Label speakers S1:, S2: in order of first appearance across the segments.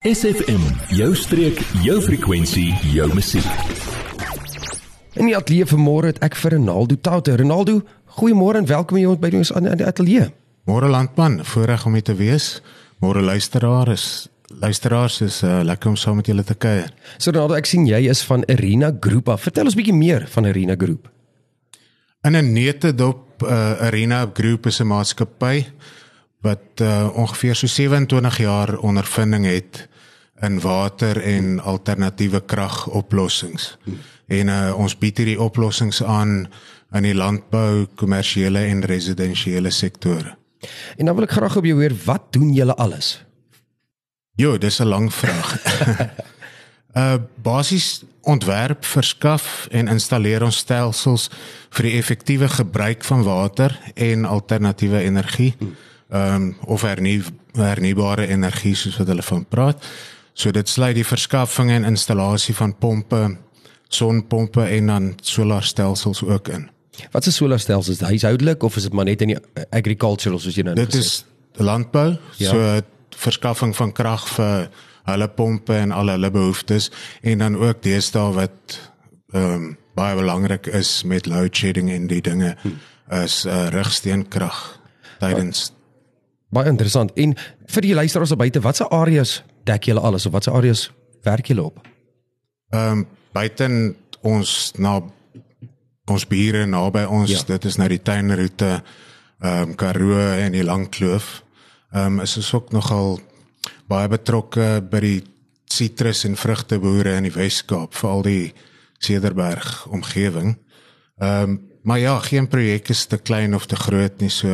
S1: SFM, jou streek, jou frekwensie, jou musiek.
S2: In die ateljee vanmôre het ek vir Ronaldo Touter. Ronaldo, goeiemôre en welkom hier by ons aan die ateljee.
S3: Môre landman, voorreg om hier te wees. Môre luisteraars, luisteraars is uh, lekker om saam met julle te kuier.
S2: So Ronaldo, ek sien jy is van Arena Group. Af. Vertel ons bietjie meer van Arena Group.
S3: In 'n netedop uh, Arena Group is 'n maatskappy wat uh, ongeveer so 27 jaar ondervinding het in water en alternatiewe kragoplossings. En uh, ons bied hierdie oplossings aan in die landbou, kommersiële en residensiële sektore.
S2: En dan wil ek graag op jou hoor, wat doen julle alles?
S3: Jo, dis 'n lang vraag. uh basies ontwerp, verskaf en installeer ons stelsels vir die effektiewe gebruik van water en alternatiewe energie. Ehm um, of hernie, hernubare energie soos wat hulle van praat. So dit sluit die verskaffing en installasie van pompe, sonpompe en dan solarstelsels ook in.
S2: Wat is solarstelsels? Huishoudelik of is dit maar net in die agricultural soos jy nou
S3: Dit
S2: gesê
S3: is landbou,
S2: Ja.
S3: so verskaffing van krag vir hulle pompe en al hulle behoeftes en dan ook deesdae wat ehm um, baie belangrik is met load shedding en die dinge is uh, rigsteenkrag tydens
S2: baie interessant. En vir die luisteraars daar buite, watse areas dek julle alles of watse areas werk julle op?
S3: Ehm um, buiten ons na ons bure naby ons,
S2: Ja.
S3: dit is nou die tuinroete ehm um, Karoo en die Langkloof. Ehm um, is ons ook nogal baie betrokke by die sitrus en vrugteboere in die Wes-Kaap, veral die Cederberg omgewing. Ehm um, maar ja, geen projek is te klein of te groot nie, so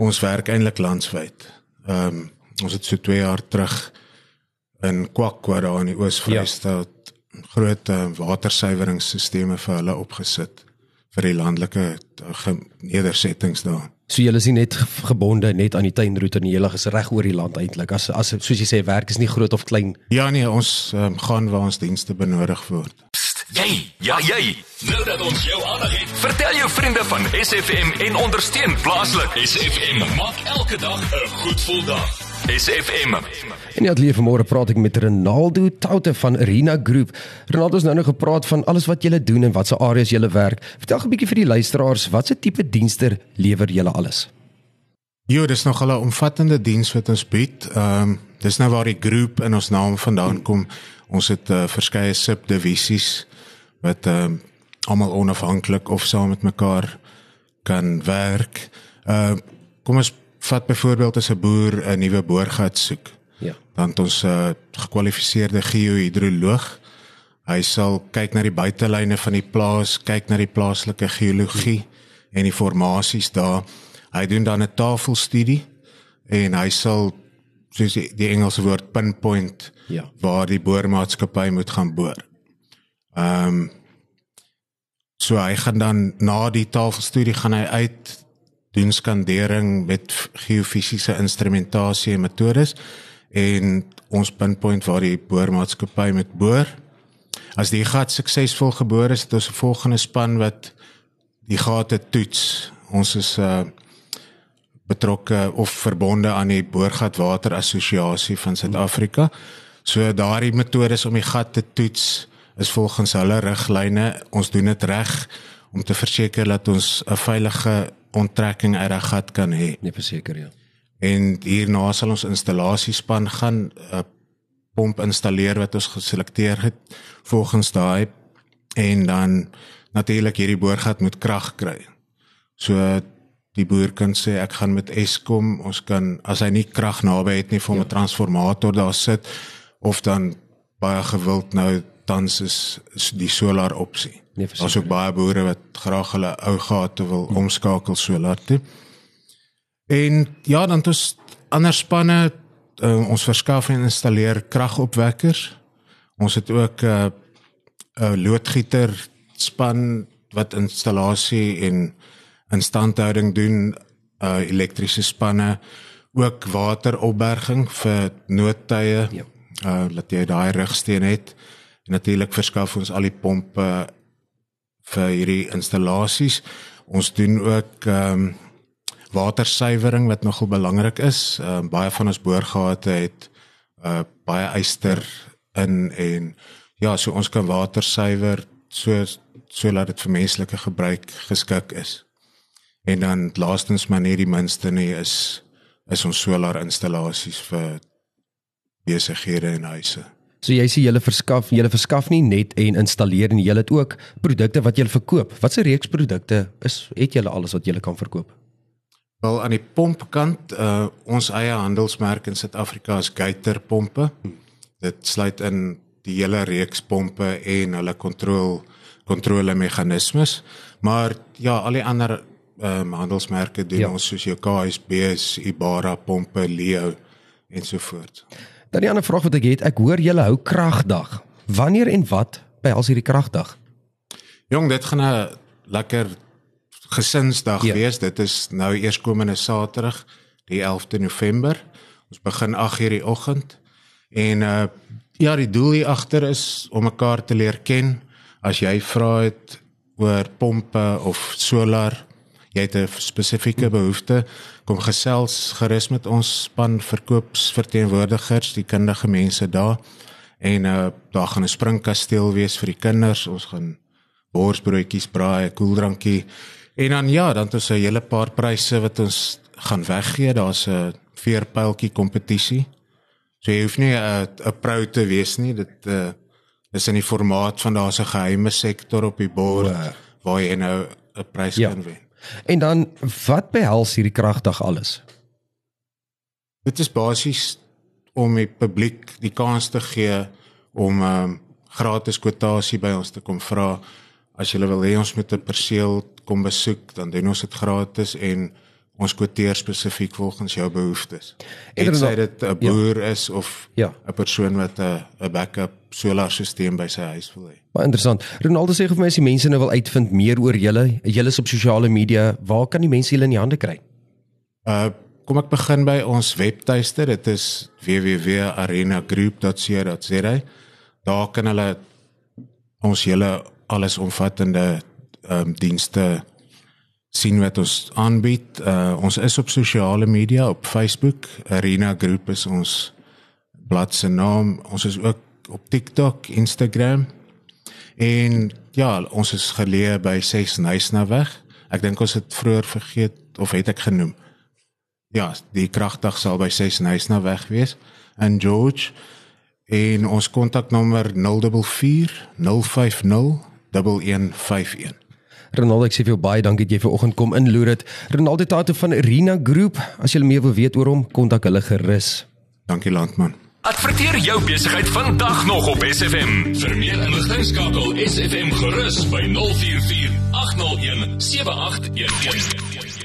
S3: ons werk eintlik landwyd. Ehm um, ons het so 2 jaar terug in Kwakwa daar in die Oos-Vrystaat ja. groot watersuiweringsstelsels vir hulle opgesit vir die landelike ge- nedersettings daar.
S2: So julle is nie net ge- gebonde net aan die tuinroete nie, julle is reg oor die land eintlik. As as soos jy sê werk is nie groot of klein.
S3: Ja nee, ons um, gaan waar ons dienste benodig word.
S1: Psst, jy, ja jy. Nou dat ons jou aandag het, vertel jou vriende van SFM en ondersteun plaaslik. SFM maak elke dag 'n goed gevoel dag. SFM.
S2: In die ateljee vanmôre praat ek met Ronaldo Touter van Arena Group. Ronaldo het nou nog gepraat van alles wat julle doen en watse areas julle werk. Vertel 'n bietjie vir die luisteraars, watse tipe dienste lewer julle alles?
S3: Jo, dis nog 'n omvattende diens wat ons bied. Ehm um, dis nou waar die groep in ons naam vandaan kom. Ons het uh, verskeie subdivisies wat ehm um, almal onafhanklik of saam met mekaar kan werk. Ehm uh, kom ons vat byvoorbeeld as 'n boer 'n nuwe boorgat soek.
S2: Ja.
S3: Dan het ons 'n uh, gekwalifiseerde geohidroloog. Hy sal kyk na die buitelyne van die plaas, kyk na die plaaslike geologie en die formasies daar. Hy doen dan 'n tafelstudie en hy sal soos die, die Engelse woord pinpoint
S2: Ja.
S3: waar die boormaatskappy moet gaan boor. Ehm um, so hy gaan dan na die tafelstudie gaan hy uit doen skandering met geofisiese instrumentasie en metodes en ons pinpoint waar die boormaatskappy moet boor. As die gat suksesvol geboor is, het ons 'n volgende span wat die gate toets. Ons is uh betrokke of verbonde aan die Boorgat Water Assosiasie van Suid-Afrika. So daardie metodes om die gat te toets is volgens hulle riglyne. Ons doen dit reg om te verseker dat ons 'n veilige onttrekking uit 'n gat kan hê.
S2: Nee, verseker ja.
S3: En hierna sal ons installasiespan gaan 'n pomp installeer wat ons geselekteer het volgens daai en dan natuurlik hierdie boorgat moet krag kry. So die boer kan sê ek gaan met Eskom, ons kan as hy nie krag naby het nie vir 'n transformator daar sit of dan baie gewild nou tans is, is die solar opsie.
S2: Nee,
S3: Daar's ook baie boere wat graag hulle ou gate wil omskakel solar toe. En ja, dan het ons ander spanne uh, ons verskaf en installeer kragopwekkers. Ons het ook 'n uh, 'n loodgieter span wat installasie en instandhouding doen, uh elektriese spanne, ook wateropberging vir noodtye.
S2: Ja.
S3: Uh laat jy daai rigsteen het. En natuurlik verskaf ons al die pompe vir hierdie installasies. Ons doen ook ehm um, watersuiwering wat nogal belangrik is. Ehm uh, baie van ons boorgate het uh baie yster in en ja, so ons kan water suiwer so sodat dit vir menslike gebruik geskik is. En dan laastens maar net die minste nie is is ons solar installasies vir besighede en huise.
S2: So jy sê julle verskaf, julle verskaf nie net en installeer nie, julle het ook produkte wat julle verkoop. Watse reeks produkte is het julle alles wat julle kan verkoop?
S3: Wel aan die pompkant, uh ons eie handelsmerk in Suid-Afrika is Gator pompe. Dit sluit in die hele reeks pompe en hulle kontrole kontrolemeganismes. Maar ja, al die ander ehm um, handelsmerke doen ja. ons soos jou KSB, Ibara pompe, Leo en so voort.
S2: Dan die ander vraag wat ek het, ek hoor julle hou kragdag. Wanneer en wat behels hierdie kragdag?
S3: Jong, dit gaan 'n lekker gesinsdag ja. wees. Dit is nou eerskomende Saterdag, die 11de November. Ons begin 8:00 die oggend. En uh ja, die doel hier agter is om mekaar te leer ken. As jy vra het oor pompe of solar, jy het 'n spesifieke behoefte, kom gesels gerus met ons span verkoopsverteenwoordigers, die kundige mense daar. En uh daar gaan 'n springkasteel wees vir die kinders. Ons gaan borsbroodjies braai, koeldrankie. En dan ja, dan het ons 'n hele paar pryse wat ons gaan weggee. Daar's 'n veerpyltjie kompetisie. So jy hoef nie 'n 'n pro te wees nie. Dit uh is in die formaat van daar's 'n geheime sektor op die bord wow. waar jy nou 'n prys ja. kan wen.
S2: En dan wat behels hierdie kragdag alles?
S3: Dit is basies om die publiek die kans te gee om 'n um, ehm, gratis kwotasie by ons te kom vra. As jy wil hê ons moet 'n perseel kom besoek, dan doen ons dit gratis en ons kwoteer spesifiek volgens jou behoeftes. En sê dit 'n ja. boer ja. is of 'n ja. persoon wat 'n 'n backup solarstelsel by sy huis wil hê.
S2: Baie interessant. Ronaldo sê of my as die mense nou wil uitvind meer oor julle, julle is op sosiale media, waar kan die mense julle in die hande kry?
S3: Uh kom ek begin by ons webtuiste. Dit is www.arenagroup.co.za. Daar kan hulle ons hele allesomvattende ehm um, dienste sien wat ons aanbied. Uh, ons is op sosiale media op Facebook. Arena Group is ons bladsy naam. Ons is ook op TikTok, Instagram. En ja, ons is geleë by 6 Nysnaweg. Ek dink ons het vroeër vergeet of het ek genoem. Ja, die kragdag sal by 6 Nysnaweg wees in George. En ons kontaknommer 044 050 1151.
S2: Ronaldo, ek sê vir jou baie dankie dat jy ver oggend kom inloer dit. Ronaldo Tato van Arena Group. As jy meer wil weet oor hom, kontak hulle gerus.
S3: Dankie landman.
S1: Adverteer jou besigheid vandag nog op SFM. Vir meer inligting skakel SFM gerus by 044 801 7811.